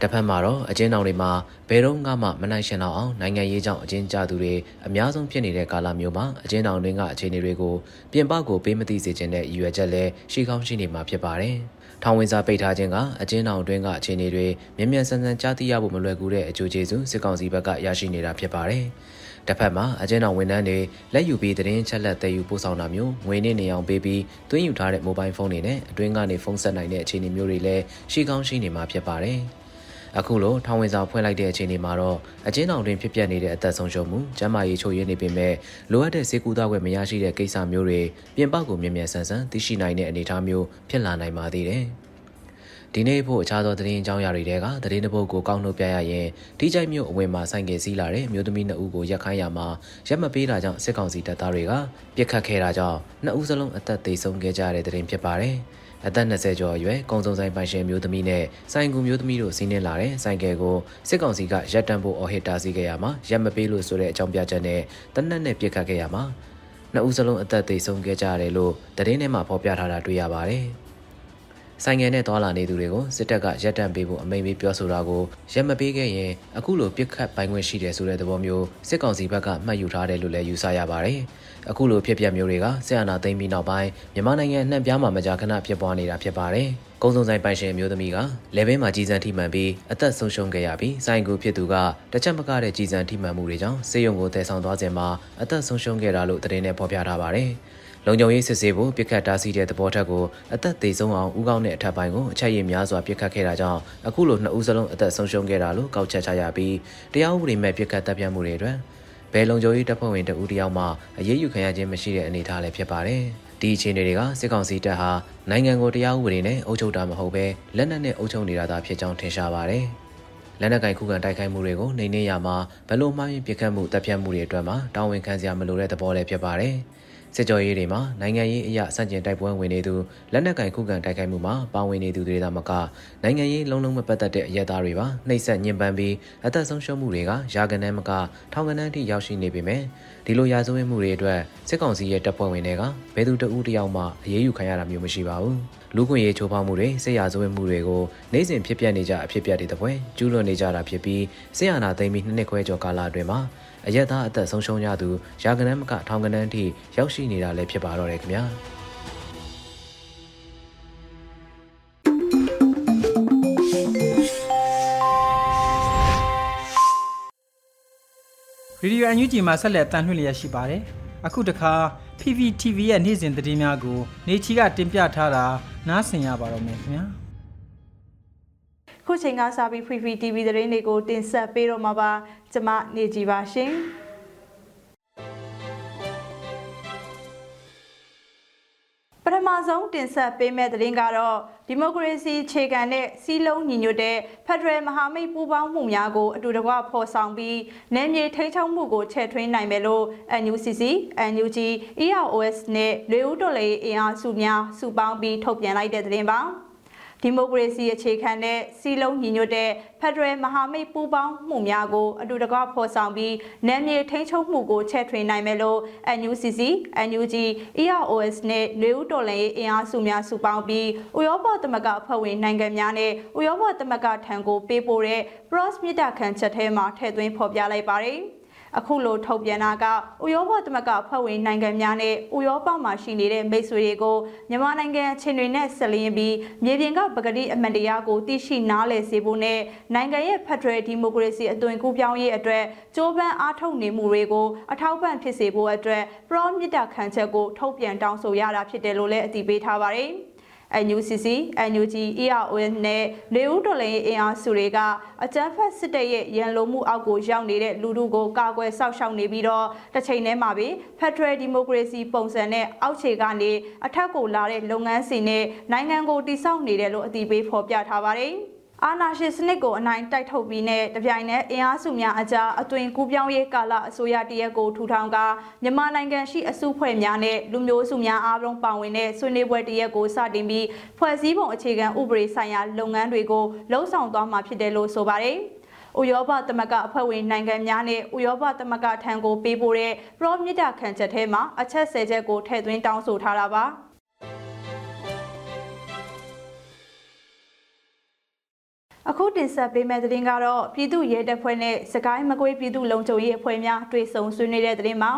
တစ်ဖက်မှာတော့အကျဉ်းတော်တွေမှာဘယ်တော့မှမနိုင်ရှင်တော့အောင်နိုင်ငံရေးကြောင့်အကျဉ်းကျသူတွေအများဆုံးဖြစ်နေတဲ့ကာလမျိုးမှာအကျဉ်းတော်တွင်းကအခြေအနေတွေကိုပြင်ပကိုပေးမသိစေချင်တဲ့ရည်ရွယ်ချက်လည်းရှိကောင်းရှိနေမှာဖြစ်ပါတယ်။ထောင်ဝင်စာပိတ်ထားခြင်းကအကျဉ်းတော်တွင်းကအခြေအနေတွေမြန်မြန်ဆန်ဆန်ကြားသိရဖို့မလွယ်ကူတဲ့အကျိုးကျေးဇူးစစ်ကောင်စီဘက်ကရရှိနေတာဖြစ်ပါတယ်။တစ်ဖက်မှာအကျဉ်းတော်ဝန်ထမ်းတွေလက်ယူပြီးသတင်းချက်လက်သယ်ယူပို့ဆောင်တာမျိုးငွေနဲ့နေအောင်ပေးပြီးသွင်းယူထားတဲ့မိုဘိုင်းဖုန်းတွေနဲ့အတွင်းကနေဖုန်းဆက်နိုင်တဲ့အခြေအနေမျိုးတွေလည်းရှိကောင်းရှိနေမှာဖြစ်ပါတယ်။ အခုလိုထောင်ဝင်စာဖွင့်လိုက်တဲ့အချိန်ဒီမှာတော့အကျဉ်းထောင်တွင်ဖြစ်ပျက်နေတဲ့အသက်ဆုံးရှုံးမှုကျန်းမာရေးချို့ယွင်းနေပေမဲ့လိုအပ်တဲ့စေကူသားခွင့်မရရှိတဲ့ကိစ္စမျိုးတွေပြင်ပကိုမြင်မြန်ဆန်ဆန်သိရှိနိုင်တဲ့အနေအထားမျိုးဖြစ်လာနိုင်ပါသေးတယ်။ဒီနေ့ဖို့အခြားသောသတင်းအကြောင်းအရာတွေကသတင်းတစ်ပုဒ်ကိုကောက်နှုတ်ပြရရင်ဒီကြိုက်မျိုးအဝင်မှာဆိုင်ကယ်စီးလာတဲ့မျိုးသမီးနှစ်ဦးကိုရက်ခိုင်းရမှာရက်မပေးတာကြောင့်စစ်ကောင်စီတပ်သားတွေကပြစ်ခတ်ခဲ့တာကြောင့်နှစ်ဦးစလုံးအသက်သေဆုံးခဲ့ကြတဲ့သတင်းဖြစ်ပါတယ်။ အသက်20ကျော်အရွယ်ကုံစုံဆိုင်ပိုင်ရှင်မျိုးသမီးနဲ့ဆိုင်ကူမျိုးသမီးတို့စီးနင်းလာတဲ့ဆိုင်ကယ်ကိုစစ်ကောင်စီကရပ်တန့်ဖို့အော်ဟစ်တားဆီးခဲ့ရမှာရပ်မပေးလို့ဆိုတဲ့အကြောင်းပြချက်နဲ့တနက်နဲ့ပြစ်ခတ်ခဲ့ရမှာနှစ်ဦးစလုံးအသက်သေဆုံးခဲ့ကြရတယ်လို့သတင်းထဲမှာဖော်ပြထားတာတွေ့ရပါတယ်။ဆိုင်ငယ်နဲ့သွာလာနေသူတွေကိုစစ်တပ်ကရပ်တန့်ပေးဖို့အမိန့်ပေးပြောဆိုတာကိုရပ်မပေးခဲ့ရင်အခုလိုပြစ်ခတ်ပိုင်ခွင့်ရှိတယ်ဆိုတဲ့သဘောမျိုးစစ်ကောင်စီဘက်ကမှတ်ယူထားတယ်လို့လည်းယူဆရပါတယ်။ အခုလိုဖြစ်ပျက်မျိုးတွေကဆရာနာသိမ်းပြီးနောက်ပိုင်းမြန်မာနိုင်ငံအနှံ့ပြားမှာမကြာခဏဖြစ်ပွားနေတာဖြစ်ပါတယ်။ကုန်းစုံဆိုင်ပိုင်ရှင်မျိုးသမီးကလေဘင်းမှာကြီးစံထိမှန်ပြီးအသက်ဆုံးရှုံးခဲ့ရပြီးဆိုင်ကူဖြစ်သူကတချက်မကတဲ့ကြီးစံထိမှန်မှုတွေကြောင့်စေယုံကိုတည်ဆောင်သွားစဉ်မှာအသက်ဆုံးရှုံးခဲ့တာလို့သတင်းနဲ့ဖော်ပြထားပါတယ်။လုံခြုံရေးစစ်ဆေးဖို့ပြစ်ခတ်တားဆီးတဲ့သဘောထက်ကိုအသက်သေးဆုံးအောင်ဥကောင်းတဲ့အထက်ပိုင်းကိုအချက်ရည်များစွာပြစ်ခတ်ခဲ့တာကြောင့်အခုလိုနှစ်ဦးစလုံးအသက်ဆုံးရှုံးခဲ့တာလို့ကောက်ချက်ချရပြီးတရားဥပဒေမဲ့ပြစ်ခတ်တပ်ဖြတ်မှုတွေအတွက် ဘယ်လုံခြုံရေးတပ်ဖွဲ့ဝင်တဦးတယောက်မှအရေးယူခံရခြင်းမရှိတဲ့အနေအထားလည်းဖြစ်ပါတယ်။ဒီအခြေအနေတွေကစစ်ကောင်စီတပ်ဟာနိုင်ငံကိုတရားဥပဒေနဲ့အုပ်ချုပ်တာမဟုတ်ဘဲလက်နက်နဲ့အုပ်ချုပ်နေတာသာဖြစ်ကြောင်းထင်ရှားပါတယ်။လက်နက်ကင်ခုခံတိုက်ခိုက်မှုတွေကိုနှိမ်နင်းရမှာဘလို့မှရင်ပြစ်ခတ်မှုတပ်ဖြတ်မှုတွေအတွက်မှာတာဝန်ခံစရာမလိုတဲ့သဘောလည်းဖြစ်ပါတယ်။ စစ်ကြောရေးတွေမှာနိုင်ငံရေးအရာစန့်ကျင်တိုက်ပွဲဝင်နေသူလက်နက်ကင်ခုခံတိုက်ခိုက်မှုမှာပါဝင်နေသူတွေသာမကနိုင်ငံရေးလုံးလုံးမပတ်သက်တဲ့အရက်သားတွေပါနှိပ်စက်ညှဉ်းပန်းပြီးအသက်ဆုံးရှုံးမှုတွေကရာဂဏန်းမကထောင်ကဏန်းထိရောက်ရှိနေပေမဲ့ဒီလိုရာဇဝတ်မှုတွေအတွက်စစ်ကောင်စီရဲ့တပ်ဖွဲ့ဝင်တွေကဘယ်သူတဦးတယောက်မှအရေးယူခံရတာမျိုးမရှိပါဘူးလူခွင့်ရေးချိုးဖောက်မှုတွေစစ်ရာဇဝတ်မှုတွေကိုနိုင်စဉ်ဖြစ်ပျက်နေကြအဖြစ်ပြက်တွေတပွဲကျူးလွန်နေကြတာဖြစ်ပြီးစစ်အာဏာသိမ်းပြီးနှစ်နှစ်ခွဲကျော်ကာလအတွင်းမှာ အရက်သားအသက်ဆုံးရှုံးကြသူရာဂဏန်းမကထောင်ကဏန်းထိရောက်ရှိနေတာလည်းဖြစ်ပါတော့တယ်ခင်ဗျာရေဒီယိုအန်ယူဂျီမှာဆက်လက်တန်လှည့်လျက်ရှိပါတယ်။အခုတခါ PPTV ရဲ့နေ့စဉ်သတင်းများကိုနေချီကတင်ပြထားတာနားဆင်ရပါတော့မယ်ခင်ဗျာ။ ခုချိန်ကစပြီး PPTV သတင်းတွေကိုတင်ဆက်ပေးတော့မှာပါ။ကျွန်မနေကြည်ပါရှင်။ပထမဆုံးတင်ဆက်ပေးမယ့်သတင်းကတော့ဒီမိုကရေစီခြေခံတဲ့စီးလုံးညီညွတ်တဲ့ဖက်ဒရယ်မဟာမိတ်ပူးပေါင်းမှုများကိုအတူတကွဖော်ဆောင်ပြီးနယ်မြေထိန်းချုပ်မှုကိုချဲ့ထွင်းနိုင်မယ်လို့ NUCC, NUG, EROS နဲ့လေဦးတော်လေအင်အားစုများစုပေါင်းပြီးထုတ်ပြန်လိုက်တဲ့သတင်းပါ။ ဒီမိုကရေစီအခြေခံတဲ့စီလုံးညီညွတ်တဲ့ဖက်ဒရယ်မဟာမိတ်ပူးပေါင်းမှုများကိုအတူတကွဖော်ဆောင်ပြီးနယ်မြေထိန်းချုပ်မှုကိုချဲ့ထွင်နိုင်မယ်လို့ NUCC, NUG, EROS နဲ့လူဦးတော်လှန်ရေးအင်အားစုများစုပေါင်းပြီးဥရောပသမဂ္ဂအဖွဲ့ဝင်နိုင်ငံများနဲ့ဥရောပသမဂ္ဂထံကိုပေးပို့တဲ့ Pros မြစ်တာခံချက်ထဲမှာထည့်သွင်းဖော်ပြလိုက်ပါတယ်။ အခုလိုထုတ်ပြန်တာကဥရောပသမဂ္ဂဖွဲ့ဝင်နိုင်ငံများနဲ့ဥရောပမှာရှိနေတဲ့မိတ်ဆွေတွေကိုမြန်မာနိုင်ငံချင်းတွေနဲ့ဆက်လျင်းပြီးမြေပြင်ကပကတိအမှန်တရားကိုသိရှိနားလည်စေဖို့နဲ့နိုင်ငံရဲ့ဖက်ဒရယ်ဒီမိုကရေစီအသွင်ကူးပြောင်းရေးအတွက်ကြိုးပမ်းအားထုတ်နေမှုတွေကိုအထောက်ပံ့ဖြစ်စေဖို့အတွက်ပရောမြစ်တာခံချက်ကိုထုတ်ပြန်တောင်းဆိုရတာဖြစ်တယ်လို့လည်းအတည်ပြုထားပါတယ်။ NUCC, NUG, ERON နဲ့လေဦးတော်လှန်ရေးအင်အားစုတွေကအကြမ်းဖက်စစ်တပ်ရဲ့ရန်လိုမှုအောက်ကိုရောက်နေတဲ့လူထုကိုကာကွယ်စောင့်ရှောက်နေပြီးတော့တစ်ချိန်တည်းမှာပဲ Federal Democracy ပုံစံနဲ့အောက်ခြေကနေအထက်ကိုလာတဲ့လုပ်ငန်းစဉ်နဲ့နိုင်ငံကိုတည်ဆောက်နေတယ်လို့အတည်ပြုဖော်ပြထားပါတယ်။ အာဏာရှင်စနစ်ကိုအနိုင်တိုက်ထုတ်ပြီးနဲ့တပြိုင်နက်အင်အားစုများအကြားအသွင်ကူးပြောင်းရေးကာလအစိုးရတရက်ကိုထူထောင်ကမြန်မာနိုင်ငံရှိအစုဖွဲ့များနဲ့လူမျိုးစုများအားလုံးပါဝင်တဲ့ဆွေးနွေးပွဲတရက်ကိုစတင်ပြီးဖွဲ့စည်းပုံအခြေခံဥပဒေဆိုင်ရာလုပ်ငန်းတွေကိုလှုံ့ဆော်သွားမှာဖြစ်တယ်လို့ဆိုပါတယ်။ဥရောပသမဂ္ဂအဖွဲ့ဝင်နိုင်ငံများနဲ့ဥရောပသမဂ္ဂထံကိုပေးပို့တဲ့ Pro မြစ်တာခံချက်ထဲမှာအချက်၁၀ချက်ကိုထည့်သွင်းတောင်းဆိုထားတာပါ။ အခုတင်ဆက်ပေးမယ့်သတင်းကတော့ပြည်သူ့ရဲတပ်ဖွဲ့နဲ့စကိုင်းမကွေးပြည်သူ့လုံခြုံရေးအဖွဲ့များတွေ့ဆုံဆွေးနွေးတဲ့သတင်းမှာ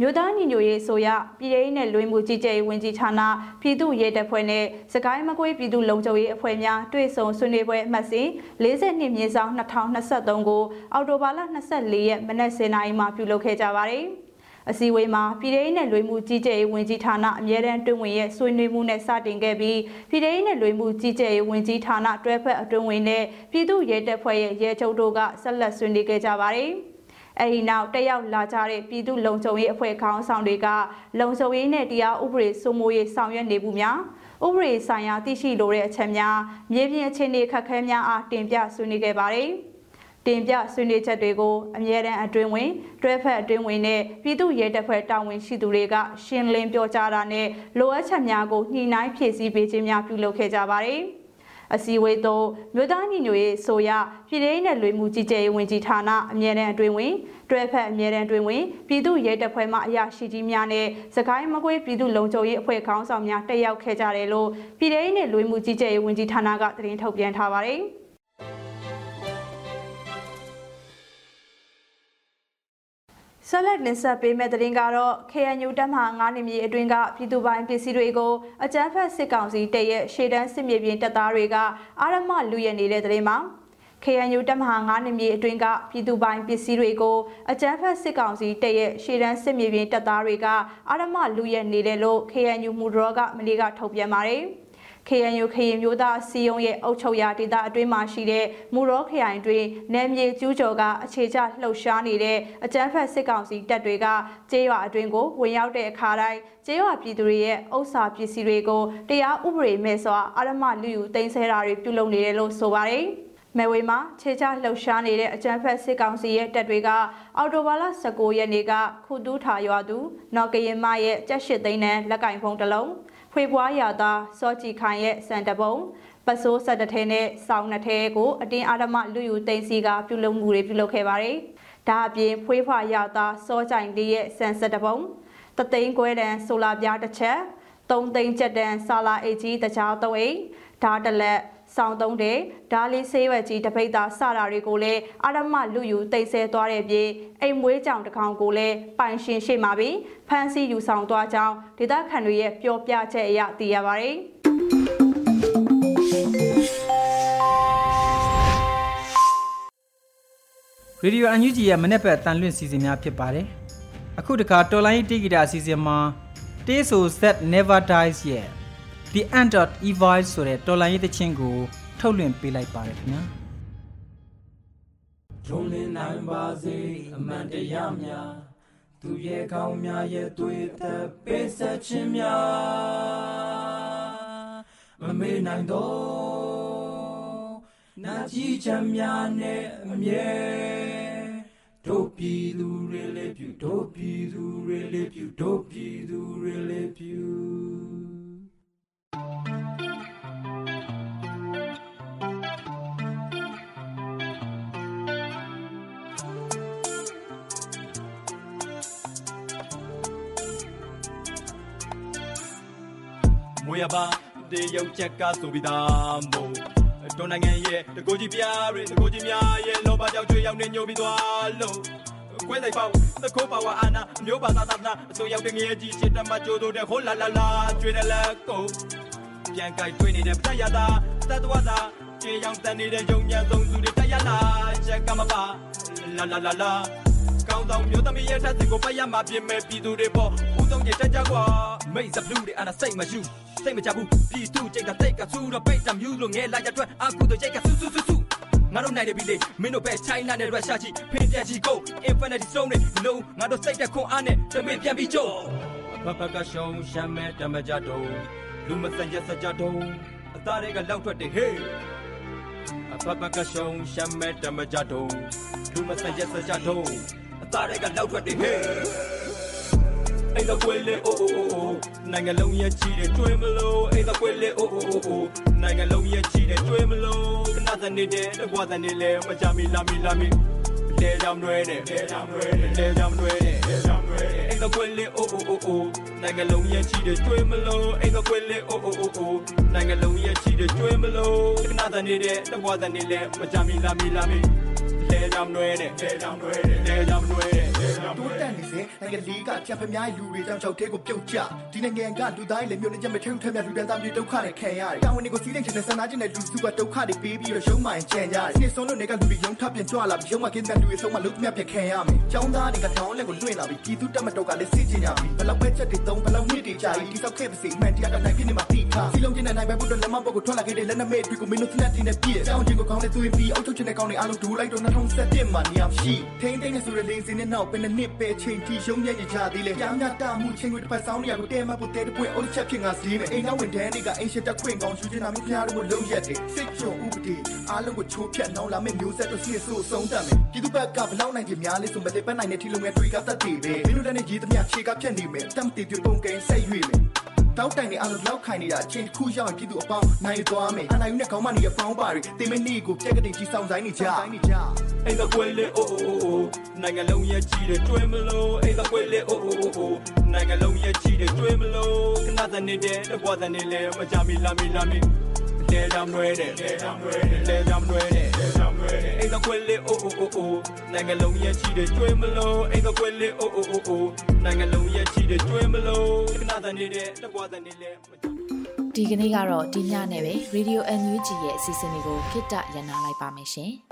မြို့သားညီညွတ်ရေးဆိုရပြည်ထောင်နဲ့လွှဲမှုကြီးကြပ်ရေးဝန်ကြီးဌာနပြည်သူ့ရဲတပ်ဖွဲ့နဲ့စကိုင်းမကွေးပြည်သူ့လုံခြုံရေးအဖွဲ့များတွေ့ဆုံဆွေးနွေးပွဲအမှတ်စဉ်42မြင်းဆောင်2023ကိုအောက်တိုဘာလ24ရက်မနက်10:00နာရီမှာပြုလုပ်ခဲ့ကြပါတယ်။ အစည်းအဝေးမှာပြည်ထောင်နဲ့လွေမှုကြီးကြပ်ရေးဝန်ကြီးဌာနအမြဲတမ်းတွင်ဝင်ရဲ့ဆွေးနွေးမှုနဲ့စတင်ခဲ့ပြီးပြည်ထောင်နဲ့လွေမှုကြီးကြပ်ရေးဝန်ကြီးဌာနတွဲဖက်အတွင်းဝင်နဲ့ပြည်သူ့ရဲတပ်ဖွဲ့ရဲ့ရဲချုပ်တို့ကဆက်လက်ဆွေးနွေးခဲ့ကြပါတယ်။အဲဒီနောက်တက်ရောက်လာကြတဲ့ပြည်သူလုံခြုံရေးအဖွဲ့ခေါင်းဆောင်တွေကလုံခြုံရေးနဲ့တရားဥပဒေစိုးမိုးရေးဆောင်ရွက်နေမှုများဥပဒေဆိုင်ရာသိရှိလိုတဲ့အချက်များမြေပြင်အခြေအနေခက်ခဲများအားတင်ပြဆွေးနွေးခဲ့ပါတယ်။ တင်ပြဆွေးနွေးချက်တွေကိုအမြဲတမ်းအတွင်းဝင်တွဲဖက်အတွင်းဝင်နဲ့ပြည်သူ့ရဲတပ်ဖွဲ့တာဝန်ရှိသူတွေကရှင်းလင်းပြောကြားတာနဲ့လိုအပ်ချက်များကိုညှိနှိုင်းဖြည့်ဆည်းပေးခြင်းများပြုလုပ်ခဲ့ကြပါတယ်။အစည်းအဝေးသို့မြို့သားညီညွတ်ရေးဆိုရပြည်ထောင်နဲ့လွေမှုကြီးကြပ်ရေးဝန်ကြီးဌာနအမြဲတမ်းအတွင်းဝင်တွဲဖက်အမြဲတမ်းအတွင်းဝင်ပြည်သူ့ရဲတပ်ဖွဲ့မှအရာရှိကြီးများနဲ့စကိုင်းမကွေးပြည်သူ့လုံခြုံရေးအဖွဲ့ခေါင်းဆောင်များတက်ရောက်ခဲ့ကြတယ်လို့ပြည်ထောင်နဲ့လွေမှုကြီးကြပ်ရေးဝန်ကြီးဌာနကသတင်းထုတ်ပြန်ထားပါတယ်။ ဆက်လက်တင်ဆက်ပေးမယ့်သတင်းကတော့ KNU တပ်မဟာ9နေမြေအတွင်းကပြည်သူပိုင်ပစ္စည်းတွေကိုအကြမ်းဖက်စစ်ကောင်စီတရဲ့ရှေ့တန်းစစ်မြေပြင်တပ်သားတွေကအာရမလူရနေတဲ့သတင်းမှာ KNU တပ်မဟာ9နေမြေအတွင်းကပြည်သူပိုင်ပစ္စည်းတွေကိုအကြမ်းဖက်စစ်ကောင်စီတရဲ့ရှေ့တန်းစစ်မြေပြင်တပ်သားတွေကအာရမလူရနေတယ်လို့ KNU မူဒရောကမနေ့ကထုတ်ပြန်ပါတယ်။ KNU ခရင်မျိုးသားစီယုံရဲ့အုပ်ချုပ်ရာဒေသအတွင်းမှာရှိတဲ့မူရောခရိုင်တွင်နယ်မြေကျူးကျော်ကအခြေချလှုပ်ရှားနေတဲ့အကြမ်းဖက်စစ်ကောင်စီတပ်တွေကကျေးရွာအတွင်းကိုဝင်ရောက်တဲ့အခါတိုင်းကျေးရွာပြည်သူတွေရဲ့ဥစ္စာပစ္စည်းတွေကိုတရားဥပဒေမဲ့စွာအာရမလူယူတင်ဆဲတာတွေပြုလုပ်နေတယ်လို့ဆိုပါတယ်။မဲဝေမှာခြေချလှုပ်ရှားနေတဲ့အကြမ်းဖက်စစ်ကောင်စီရဲ့တပ်တွေကအော်တိုဘာလ19ရက်နေ့ကခုတူးထာရွာသူနော်ကရင်မရဲ့ကြက်ရှစ်သိန်းနဲ့လက်ကင်ဖုံးတစ်လုံး ဖွေပွားရသားစောကြည်ခိုင်ရဲ့စံတပုံပစိုးဆက်တထဲနဲ့စောင်းနှစ်ထဲကိုအတင်းအာဓမလူယူသိမ်းစီကပြုလုပ်မှုတွေပြုလုပ်ခဲ့ပါတယ်။ဒါအပြင်ဖွေးဖွာရသားစောကြိုင်လေးရဲ့စံဆက်တပုံတသိန်းခွဲတန်ဆိုလာပြားတစ်ချက်၃သိန်းချက်တန်ဆာလာအိတ်ကြီးတကြားသုံးအိတ်ဓာတ်တလက် စောင်းသုံးတဲ့ဓာလီဆေးဝက်ကြီးတပိတ်သားစတာတွေကိုလည်းအာရမလူယူတိတ်ဆဲသွားတဲ့ပြေအိမ်မွေးကြောင်တစ်ကောင်ကိုလည်းပိုင်ရှင်ရှိမှာပြီးဖမ်းဆီးယူဆောင်သွားကြောင်းဒေသခံတွေရဲ့ပြောပြချက်အရသိရပါတယ်ရေဒီယိုအန်ယူဂျီရဲ့မနေ့ပတ်တန်လွင့်စီစဉ်များဖြစ်ပါတယ်။အခုတခါတော်လိုင်းတီဂီတာအစီအစဉ်မှာ Taste So That Never Dies ရဲ့ The End of Evil ဆိုတဲ့တော်လိုင်းရေးသချင်းကို ထုတ်လွှင့်ပေးလိုက်ပါတယ်ခင်ဗျာ။ထုံးလင်းနိုင်ပါစေအမှန်တရားများသူရဲ့ကောင်းများရဲ့တွေ့တဲ့ပေးဆက်ခြင်းများမမေ့နိုင်တော့နာကြည့်ချမ်းများနဲ့အမြဲတို့ပြည်သူတွေလေးပြုတို့ပြည်သူတွေလေးပြုတို့ပြည်သူတွေလေးပြု မွေရပါတေရုပ်ချက်ကဆိုပြီးသားမို့တော်နိုင်ငံရဲ့တကိုကြီးပြားတွေတကိုကြီးများရဲ့လောဘကြောင့်ကျွေးရောက်နေညိုပြီးသွားလို့ခွဲလိုက်ပေါ့သခိုးပါဝါအာနာမျိုးပါသာသာနာအစိုးရောက်တဲ့ငရေကြီးချစ်တမကြိုးတို့တဲ့ဟိုလာလာလာကျွေးတယ်လက်ကိုပြန်ကြိုက်တွေ့နေတဲ့ပတရတာတတ်တော်သာကျွေးရောက်တန်နေတဲ့ယုံညံဆုံးသူတွေတရလာချက်ကမပါလာလာလာလာကောင်းဆောင်မျိုးသမီးရဲ့ထက်စီကိုပတ်ရမှာပြင်မဲ့ပြည်သူတွေပေါ့ ဦးဆုံးကြီးတက်ကြကွာမိတ်စပလူတွေအနာစိတ်မရှိစိတ်မကြဘူးပြည်သူကြိတ်ကတိတ်ကဆူတော့ပိတ်တမြူးလို့ငဲလာရထွက်အခုတော့ကြိတ်ကဆူဆူဆူဆူငါတို့နိုင်တယ်ပြီလေမင်းတို့ပဲ China နဲ့ Russia ကြီးဖင်ပြန်ကြီး go infinity stone တွေလုံးငါတို့စိတ်တက်ခွန်အားနဲ့တမင်ပြန်ပြီးကြို့ဘဘကရှုံးရှမ်းမဲ့တမကြတုံးလူမစံရက်စကြတုံးအသားတွေကလောက်ထွက်တယ်ဟေးအဘဘကရှုံးရှမ်းမဲ့တမကြတုံးလူမစံရက်စကြတုံးအသားတွေကလောက်ထွက်တယ်ဟေး အိမ်တော့ကွေးလေအိုးအိုးအိုးနိုင်ငံလုံးရဲ့ချီတဲ့ကျွေးမလို့အိမ်တော့ကွေးလေအိုးအိုးအိုးအိုးနိုင်ငံလုံးရဲ့ချီတဲ့ကျွေးမလို့ခဏစနေတဲ့တကွာစနေလေမကြမီလာမီလာမီလေကြောင်တွေတဲ့လေကြောင်တွေတဲ့လေကြောင်တွေတဲ့လေကြောင်တွေတဲ့အိမ်တော့ကွေးလေအိုးအိုးအိုးအိုးနိုင်ငံလုံးရဲ့ချီတဲ့ကျွေးမလို့အိမ်တော့ကွေးလေအိုးအိုးအိုးအိုးနိုင်ငံလုံးရဲ့ချီတဲ့ကျွေးမလို့ခဏစနေတဲ့တကွာစနေလေမကြမီလာမီလာမီလေကြောင်တွေတဲ့လေကြောင်တွေတဲ့လေကြောင်တွေတဲ့ တိုးတက်နေစေနိုင်ငံလေးကချက်ဖျားလူတွေကြောင့်ကြောက်သေးကိုပြုတ်ကျဒီနိုင်ငံကလူသားတွေလည်းမျိုးနဲ့ချက်မထုံထက်မြလူတန်းသားမျိုးဒုက္ခနဲ့ခံရတယ်တာဝန်တွေကိုစီးတဲ့ချင်တဲ့ဆန္ဒကျင်တဲ့လူစုကဒုက္ခတွေပေးပြီးတော့ရုံးမှန်ကြံကြတယ်နေ့ဆုံးလို့နေကလူတွေရုံးထပ်ပြန်ကြွလာပြီးရုံးမှကင်းတဲ့လူတွေဆုံးမှလုံးမြတ်ပြခံရမယ်ចောင်းသားတွေကတောင်းလက်ကိုလွှင့်လာပြီးပြည်သူတက်မတော်ကလည်းစစ်ချင်ကြပြီဘလောက်ပဲချက်တွေသုံးဘလောက်နှစ်တွေကြာပြီးတိစောက်ခဲ့ပါစေအမှန်တရားတော့နိုင်ဖြစ်နေမှာတိခါစီလုံးကျင်တဲ့နိုင်ပဲဘုဒ္ဓလက်မပုတ်ကိုထွက်လာခဲ့တဲ့လက်နက်မဲ့တွေကိုမင်းတို့သလက်တင်နဲ့ပြည့်အကြောင်းချင်းကိုကောင်းတဲ့သူရင်ပြီးအောက်ထုတ်ချင်တဲ့ကောင်းတွေအားလုံးဒူလိုက်တော့2017မှာနေရာရှိထိန်းသိမ်းနေဆိုတဲ့လေးစင်းနဲ့နောက်ပဲနှစ်ပဲချိန်တီရုံးရရကြသေးလေကြားများတာမှုချင်းတွေတစ်ပတ်ဆောင်နေရကိုတဲမဖို့တဲတပွင့်အိုးချက်ဖြစ်ငါစည်းမယ်အိမ်နောက်ဝင်တန်းတွေကအိမ်ရှစ်တက်ခွင့်ကောင်းယူချင်တာမျိုးဖျားတို့ကိုလုံးရက်တယ်စိတ်ကြုံဥပဒေအားလုံးကိုချိုးဖြတ်နောင်လာမယ့်မျိုးဆက်တို့စီဆိုဆုံးတတ်မယ်ပြည်သူဘက်ကဘလောက်နိုင်ကြများလဲဆိုမလေးပတ်နိုင်တဲ့ထီလုံးရဲ့တွေကတတ်တယ်ပဲမင်းတို့လည်းရေးသမျှခြေကဖြတ်နေမယ်တမ်တီပြပုံကဲဆက်ရွေ့မယ်တောက်တိုင်နေအားလုံးလောက်ခိုင်နေတာအချင်းတစ်ခုရောက်ရင်ပြည်သူအပေါင်းနိုင်သွားမယ်အနိုင်ယူနဲ့ခေါင်းမနေရဖောင်းပါတွေတင်မနေကိုပြက်ကတိကြီးဆောင်ဆိုင်နေကြဆိုင်နေကြ အိမ်တော့ကွေးလေအိုးအိုးအိုးနိုင်ငံလုံးရဲ့ကြီးတဲ့ကျွေးမလို့အိမ်တော့ကွေးလေအိုးအိုးအိုးအိုးနိုင်ငံလုံးရဲ့ကြီးတဲ့ကျွေးမလို့ခဏစနေတဲ့တကွာစနေလေမကြမီလာမီလာမီလေကြောင်တွေတဲ့လေကြောင်တွေတဲ့လေကြောင်တွေတဲ့လေကြောင်တွေတဲ့အိမ်တော့ကွေးလေအိုးအိုးအိုးအိုးနိုင်ငံလုံးရဲ့ကြီးတဲ့ကျွေးမလို့အိမ်တော့ကွေးလေအိုးအိုးအိုးအိုးနိုင်ငံလုံးရဲ့ကြီးတဲ့ကျွေးမလို့ခဏစနေတဲ့တကွာစနေလေမကြဒီကနေ့ကတော့ဒီညနဲ့ပဲ Radio NUG ရဲ့အစီအစဉ်လေးကိုခਿੱတရနာလိုက်ပါမယ်ရှင်။